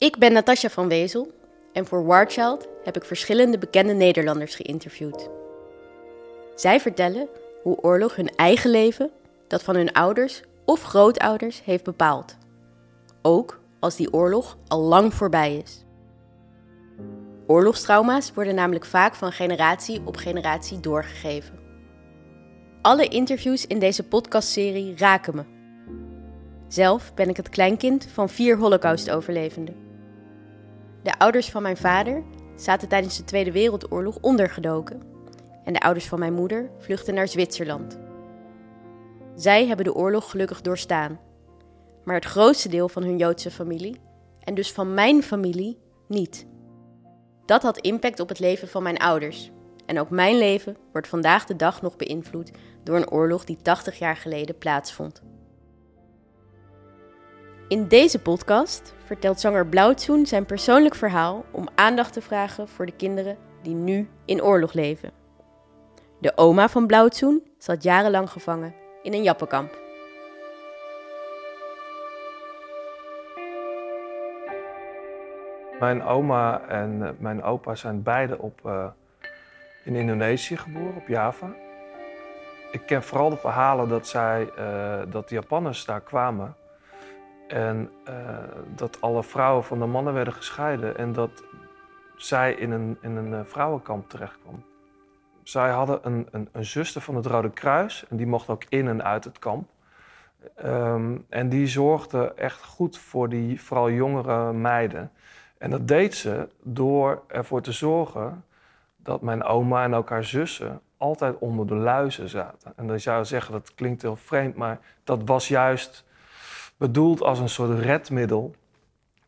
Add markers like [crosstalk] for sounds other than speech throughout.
Ik ben Natasja van Wezel en voor Warchild heb ik verschillende bekende Nederlanders geïnterviewd. Zij vertellen hoe oorlog hun eigen leven, dat van hun ouders of grootouders, heeft bepaald. Ook als die oorlog al lang voorbij is. Oorlogstrauma's worden namelijk vaak van generatie op generatie doorgegeven. Alle interviews in deze podcastserie raken me. Zelf ben ik het kleinkind van vier Holocaust-overlevenden. De ouders van mijn vader zaten tijdens de Tweede Wereldoorlog ondergedoken en de ouders van mijn moeder vluchtten naar Zwitserland. Zij hebben de oorlog gelukkig doorstaan, maar het grootste deel van hun Joodse familie, en dus van mijn familie, niet. Dat had impact op het leven van mijn ouders. En ook mijn leven wordt vandaag de dag nog beïnvloed door een oorlog die 80 jaar geleden plaatsvond. In deze podcast vertelt zanger Blauwtsoen zijn persoonlijk verhaal om aandacht te vragen voor de kinderen die nu in oorlog leven. De oma van Blauwtsoen zat jarenlang gevangen in een jappenkamp. Mijn oma en eh, mijn opa zijn beide op, uh, in Indonesië geboren, op Java. Ik ken vooral de verhalen dat, zij, uh, dat de Japanners daar kwamen. En dat alle vrouwen van de mannen werden gescheiden. En dat zij in een, in een vrouwenkamp terechtkwam. Zij hadden een, een, een, zuster van het Rode Kruis. En die mocht ook in en uit het kamp. Um, en die zorgde echt goed voor die vooral jongere meiden. En dat deed ze door ervoor te zorgen dat mijn oma en ook haar zussen altijd onder de luizen zaten. En dan zou je zeggen, dat klinkt heel vreemd, maar dat was juist bedoeld als een soort redmiddel.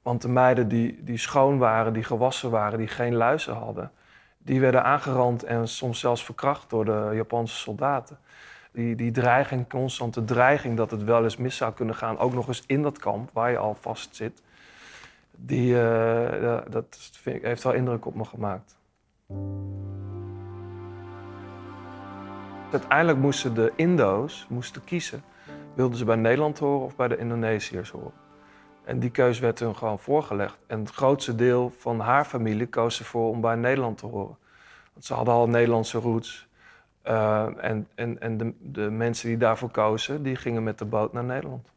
Want de meiden die, die schoon waren, die gewassen waren, die geen luizen hadden, die werden aangerand en soms zelfs verkracht door de Japanse soldaten. Die, die dreiging, constante dreiging dat het wel eens mis zou kunnen gaan, ook nog eens in dat kamp waar je al vast zit die, uh, dat heeft wel indruk op me gemaakt. Uiteindelijk moesten de Indo's moesten kiezen. Wilden ze bij Nederland horen of bij de Indonesiërs horen? En die keuze werd hun gewoon voorgelegd. En het grootste deel van haar familie koos ervoor om bij Nederland te horen. Want ze hadden al Nederlandse roots. Uh, en en, en de, de mensen die daarvoor kozen, die gingen met de boot naar Nederland.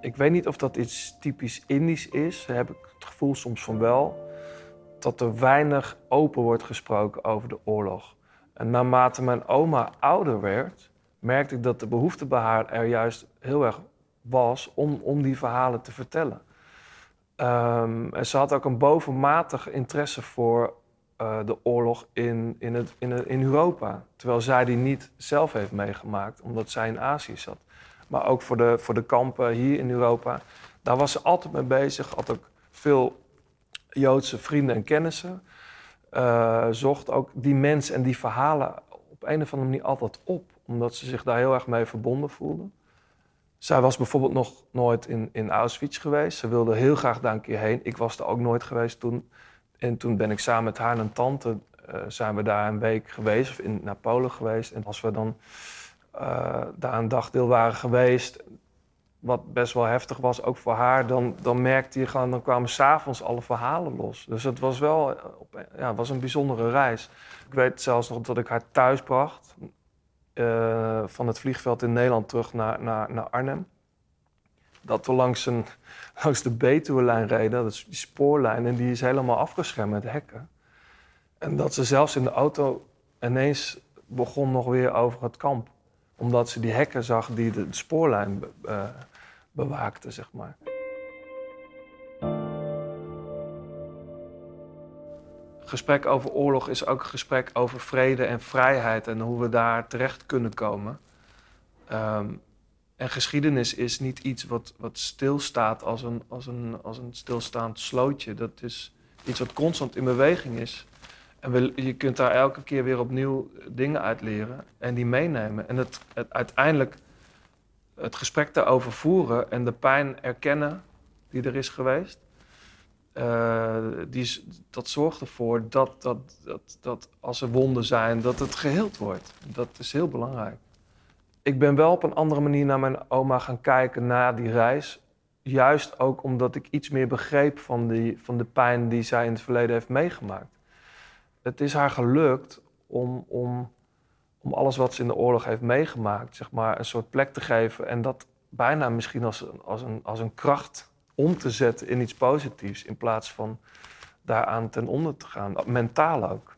Ik weet niet of dat iets typisch Indisch is. Daar heb ik het gevoel soms van wel. Dat er weinig open wordt gesproken over de oorlog. En naarmate mijn oma ouder werd, merkte ik dat de behoefte bij haar er juist heel erg was om, om die verhalen te vertellen. Um, en ze had ook een bovenmatig interesse voor uh, de oorlog in, in, het, in, in Europa. Terwijl zij die niet zelf heeft meegemaakt, omdat zij in Azië zat maar ook voor de, voor de kampen hier in Europa. Daar was ze altijd mee bezig, had ook veel Joodse vrienden en kennissen. Uh, zocht ook die mensen en die verhalen op een of andere manier altijd op, omdat ze zich daar heel erg mee verbonden voelden. Zij was bijvoorbeeld nog nooit in, in Auschwitz geweest. Ze wilde heel graag daar een keer heen. Ik was er ook nooit geweest toen. En toen ben ik samen met haar en tante, uh, zijn we daar een week geweest, of in, naar Polen geweest. En als we dan uh, daar een dagdeel waren geweest, wat best wel heftig was, ook voor haar, dan, dan merkte je gewoon, dan kwamen s'avonds alle verhalen los. Dus het was wel eh, ja, was een bijzondere reis. Ik weet zelfs nog dat ik haar thuis bracht, uh, van het vliegveld in Nederland terug naar, naar, naar Arnhem. Dat we langs, een, [laughs] langs de Betuwe-lijn reden, dat is die spoorlijn, en die is helemaal afgeschermd met hekken. En dat ze zelfs in de auto ineens begon nog weer over het kamp omdat ze die hekken zag die de spoorlijn uh, bewaakten, zeg maar. Gesprek over oorlog is ook een gesprek over vrede en vrijheid en hoe we daar terecht kunnen komen. Um, en geschiedenis is niet iets wat, wat stilstaat als een, als, een, als een stilstaand slootje. Dat is iets wat constant in beweging is. En je kunt daar elke keer weer opnieuw dingen uit leren en die meenemen. En het, het, uiteindelijk het gesprek daarover voeren en de pijn erkennen die er is geweest. Uh, die, dat zorgt ervoor dat, dat, dat, dat als er wonden zijn, dat het geheeld wordt. Dat is heel belangrijk. Ik ben wel op een andere manier naar mijn oma gaan kijken na die reis. juist ook omdat ik iets meer begreep van, die, van de pijn die zij in het verleden heeft meegemaakt. Het is haar gelukt om, om, om alles wat ze in de oorlog heeft meegemaakt, zeg maar, een soort plek te geven. En dat bijna misschien als, als, een, als een kracht om te zetten in iets positiefs. In plaats van daaraan ten onder te gaan, mentaal ook.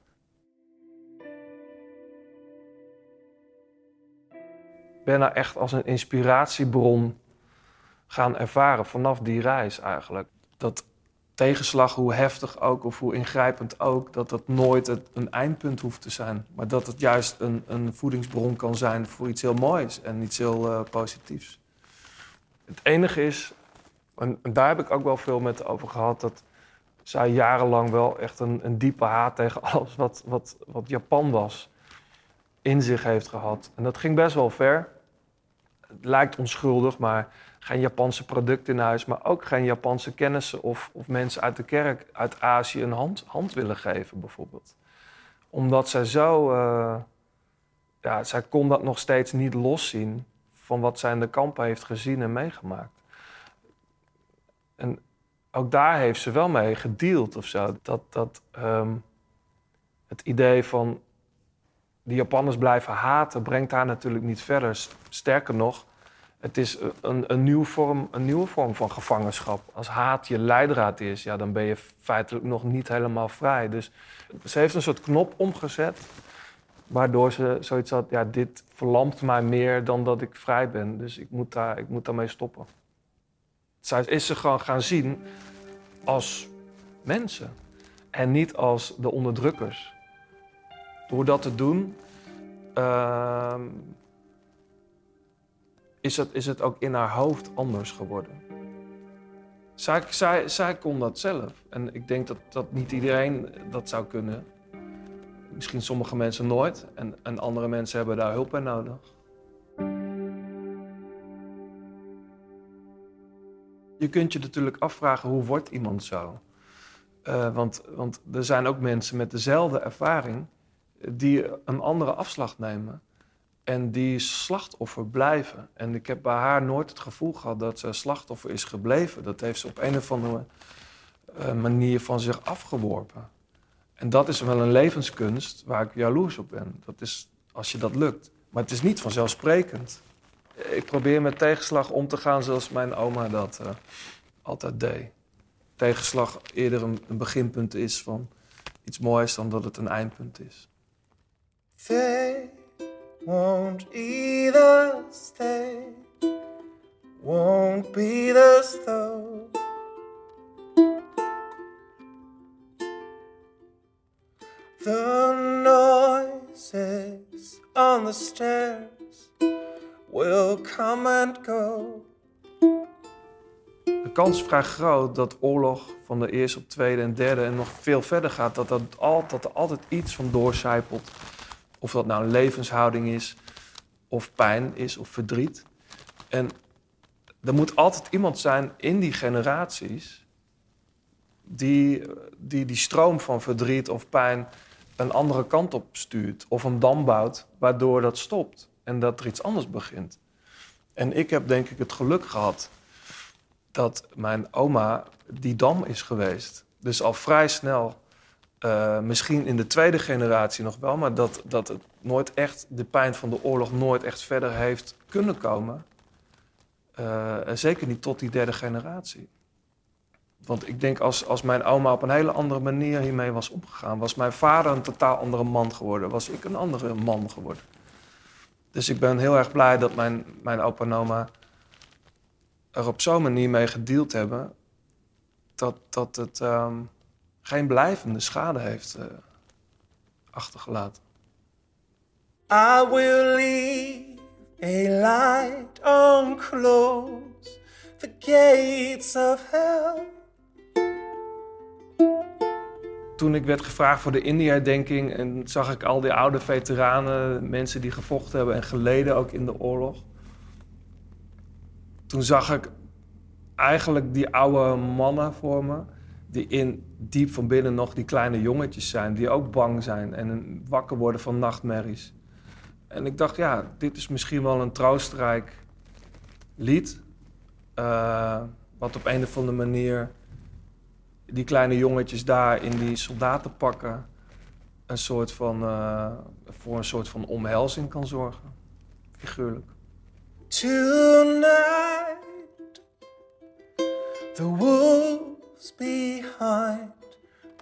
Ik ben nou echt als een inspiratiebron gaan ervaren vanaf die reis eigenlijk. Dat tegenslag, hoe heftig ook of hoe ingrijpend ook, dat dat nooit een eindpunt hoeft te zijn. Maar dat het juist een, een voedingsbron kan zijn voor iets heel moois en iets heel uh, positiefs. Het enige is, en daar heb ik ook wel veel met over gehad, dat zij jarenlang wel echt een, een diepe haat tegen [laughs] alles wat, wat, wat Japan was, in zich heeft gehad. En dat ging best wel ver. Het lijkt onschuldig, maar geen Japanse producten in huis, maar ook geen Japanse kennissen of, of mensen uit de kerk uit Azië een hand, hand willen geven, bijvoorbeeld. Omdat zij zo, uh, ja, zij kon dat nog steeds niet loszien van wat zij in de kampen heeft gezien en meegemaakt. En ook daar heeft ze wel mee gedeeld of zo. Dat, dat um, het idee van de Japanners blijven haten brengt haar natuurlijk niet verder. Sterker nog, het is een, een, nieuw vorm, een nieuwe vorm van gevangenschap. Als haat je leidraad is, ja, dan ben je feitelijk nog niet helemaal vrij. Dus ze heeft een soort knop omgezet, waardoor ze zoiets had: ja, dit verlamt mij meer dan dat ik vrij ben. Dus ik moet, daar, ik moet daarmee stoppen. Zij is ze gewoon gaan zien als mensen en niet als de onderdrukkers. Door dat te doen. Uh, is het, is het ook in haar hoofd anders geworden. Zij, zij, zij kon dat zelf. En ik denk dat, dat niet iedereen dat zou kunnen. Misschien sommige mensen nooit. En, en andere mensen hebben daar hulp bij nodig. Je kunt je natuurlijk afvragen hoe wordt iemand zo? Uh, want, want er zijn ook mensen met dezelfde ervaring die een andere afslag nemen. En die slachtoffer blijven. En ik heb bij haar nooit het gevoel gehad dat ze slachtoffer is gebleven. Dat heeft ze op een of andere uh, manier van zich afgeworpen. En dat is wel een levenskunst waar ik jaloers op ben. Dat is als je dat lukt. Maar het is niet vanzelfsprekend. Ik probeer met tegenslag om te gaan zoals mijn oma dat uh, altijd deed. Tegenslag eerder een, beginpunt is van iets moois dan dat het een eindpunt is. They won't either stay, won't be the stove. The noises on the stairs will come and go. De kans is vrij groot dat oorlog van de eerste op tweede en derde en nog veel verder gaat. Dat, dat, dat er altijd iets van doorcijpelt of dat nou een levenshouding is, of pijn is, of verdriet. En er moet altijd iemand zijn in die generaties die die, die stroom van verdriet of pijn een andere kant op stuurt. Of een dam bouwt waardoor dat stopt en dat er iets anders begint. En ik heb denk ik het geluk gehad dat mijn oma die dam is geweest. Dus al vrij snel uh, misschien in de tweede generatie nog wel, maar dat, dat het nooit echt, de pijn van de oorlog nooit echt verder heeft kunnen komen. Uh, zeker niet tot die derde generatie. Want ik denk als, als mijn oma op een hele andere manier hiermee was omgegaan, was mijn vader een totaal andere man geworden, was ik een andere man geworden. Dus ik ben heel erg blij dat mijn, mijn opa en oma er op zo'n manier mee gedeeld hebben, dat, dat het. Um, geen blijvende schade heeft uh, achtergelaten. I will leave a light on close the gates of hell. Toen ik werd gevraagd voor de India-denking en zag ik al die oude veteranen, mensen die gevochten hebben en geleden ook in de oorlog. Toen zag ik eigenlijk die oude mannen voor me die in diep van binnen nog die kleine jongetjes zijn, die ook bang zijn en wakker worden van nachtmerries. En ik dacht, ja, dit is misschien wel een troostrijk lied. Uh, Wat op een of andere manier die kleine jongetjes daar in die soldatenpakken een soort van, uh, voor een soort van omhelzing kan zorgen. Figuurlijk. Tonight, the wolves behind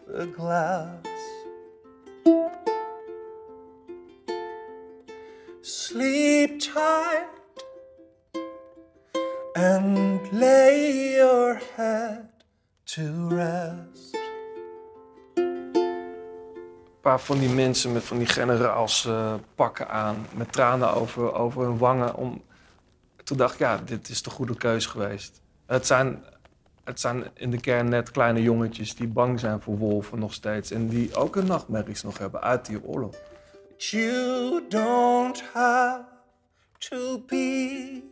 the glass. Sleep tight and lay your head to rest. Een paar van die mensen met van die generaals uh, pakken aan, met tranen over, over hun wangen. Om... Toen dacht ik, ja, dit is de goede keus geweest. Het zijn, het zijn in de kern net kleine jongetjes die bang zijn voor wolven nog steeds. En die ook een nachtmerries nog hebben uit die oorlog. You don't have to be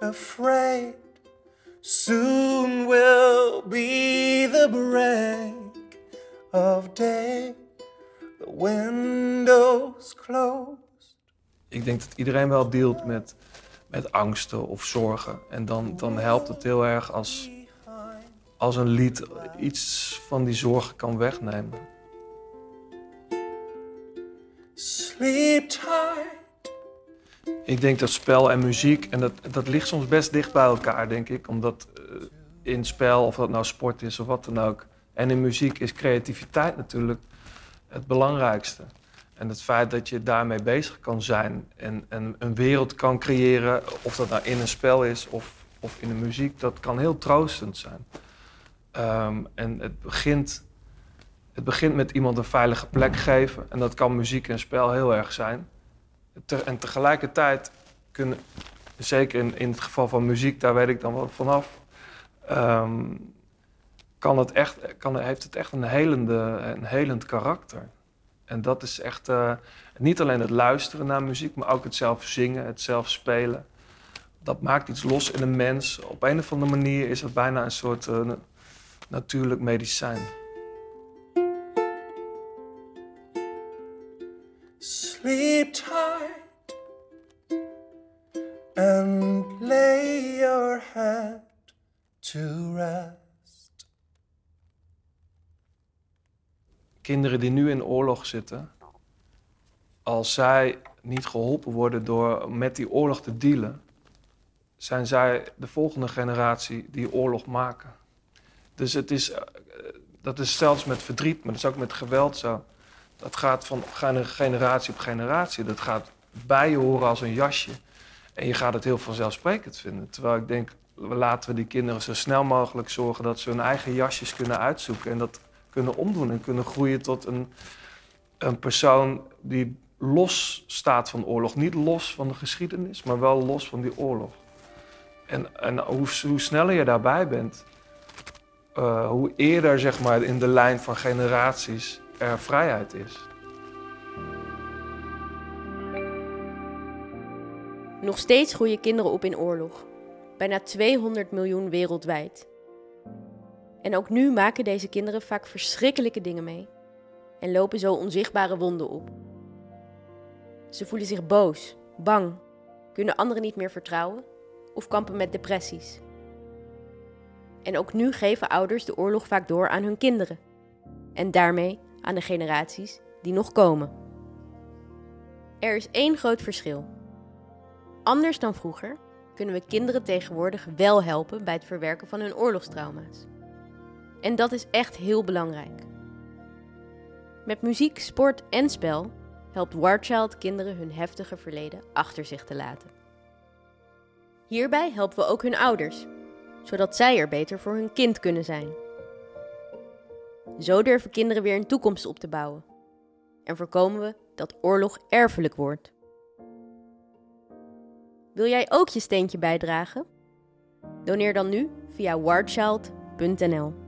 afraid. Soon will be the break of day. The windows closed. Ik denk dat iedereen wel deelt met, met angsten of zorgen. En dan, dan helpt het heel erg als, als een lied iets van die zorgen kan wegnemen. Sleep tight. Ik denk dat spel en muziek, en dat, dat ligt soms best dicht bij elkaar, denk ik. Omdat uh, in spel, of dat nou sport is of wat dan ook, en in muziek is creativiteit natuurlijk het belangrijkste. En het feit dat je daarmee bezig kan zijn en, en een wereld kan creëren, of dat nou in een spel is of, of in de muziek, dat kan heel troostend zijn. Um, en het begint, het begint met iemand een veilige plek geven. En dat kan muziek en spel heel erg zijn en tegelijkertijd kunnen, zeker in, in het geval van muziek, daar weet ik dan wel vanaf, um, kan het echt, kan, heeft het echt een, helende, een helend karakter. En dat is echt uh, niet alleen het luisteren naar muziek, maar ook het zelf zingen, het zelf spelen. Dat maakt iets los in een mens. Op een of andere manier is het bijna een soort uh, natuurlijk medicijn. Sleep tight and lay your head to rest. Kinderen die nu in oorlog zitten, als zij niet geholpen worden door met die oorlog te dealen, zijn zij de volgende generatie die oorlog maken. Dus het is, eh, dat is zelfs met verdriet, maar dat is ook met geweld zo. Dat gaat van generatie op generatie. Dat gaat bij je horen als een jasje. En je gaat het heel vanzelfsprekend vinden. Terwijl ik denk, laten we die kinderen zo snel mogelijk zorgen dat ze hun eigen jasjes kunnen uitzoeken. En dat kunnen omdoen en kunnen groeien tot een, een persoon die los staat van oorlog. Niet los van de geschiedenis, maar wel los van die oorlog. En, en hoe, hoe sneller je daarbij bent, uh, hoe eerder zeg maar, in de lijn van generaties er vrijheid is. Nog steeds groeien kinderen op in oorlog. Bijna 200 miljoen wereldwijd. En ook nu maken deze kinderen vaak verschrikkelijke dingen mee. En lopen zo onzichtbare wonden op. Ze voelen zich boos, bang, kunnen anderen niet meer vertrouwen of kampen met depressies. En ook nu geven ouders de oorlog vaak door aan hun kinderen. En daarmee aan de generaties die nog komen. Er is één groot verschil. Anders dan vroeger kunnen we kinderen tegenwoordig wel helpen bij het verwerken van hun oorlogstrauma's. En dat is echt heel belangrijk. Met muziek, sport en spel helpt Warchild kinderen hun heftige verleden achter zich te laten. Hierbij helpen we ook hun ouders, zodat zij er beter voor hun kind kunnen zijn. Zo durven kinderen weer een toekomst op te bouwen. En voorkomen we dat oorlog erfelijk wordt. Wil jij ook je steentje bijdragen? Doneer dan nu via warchild.nl.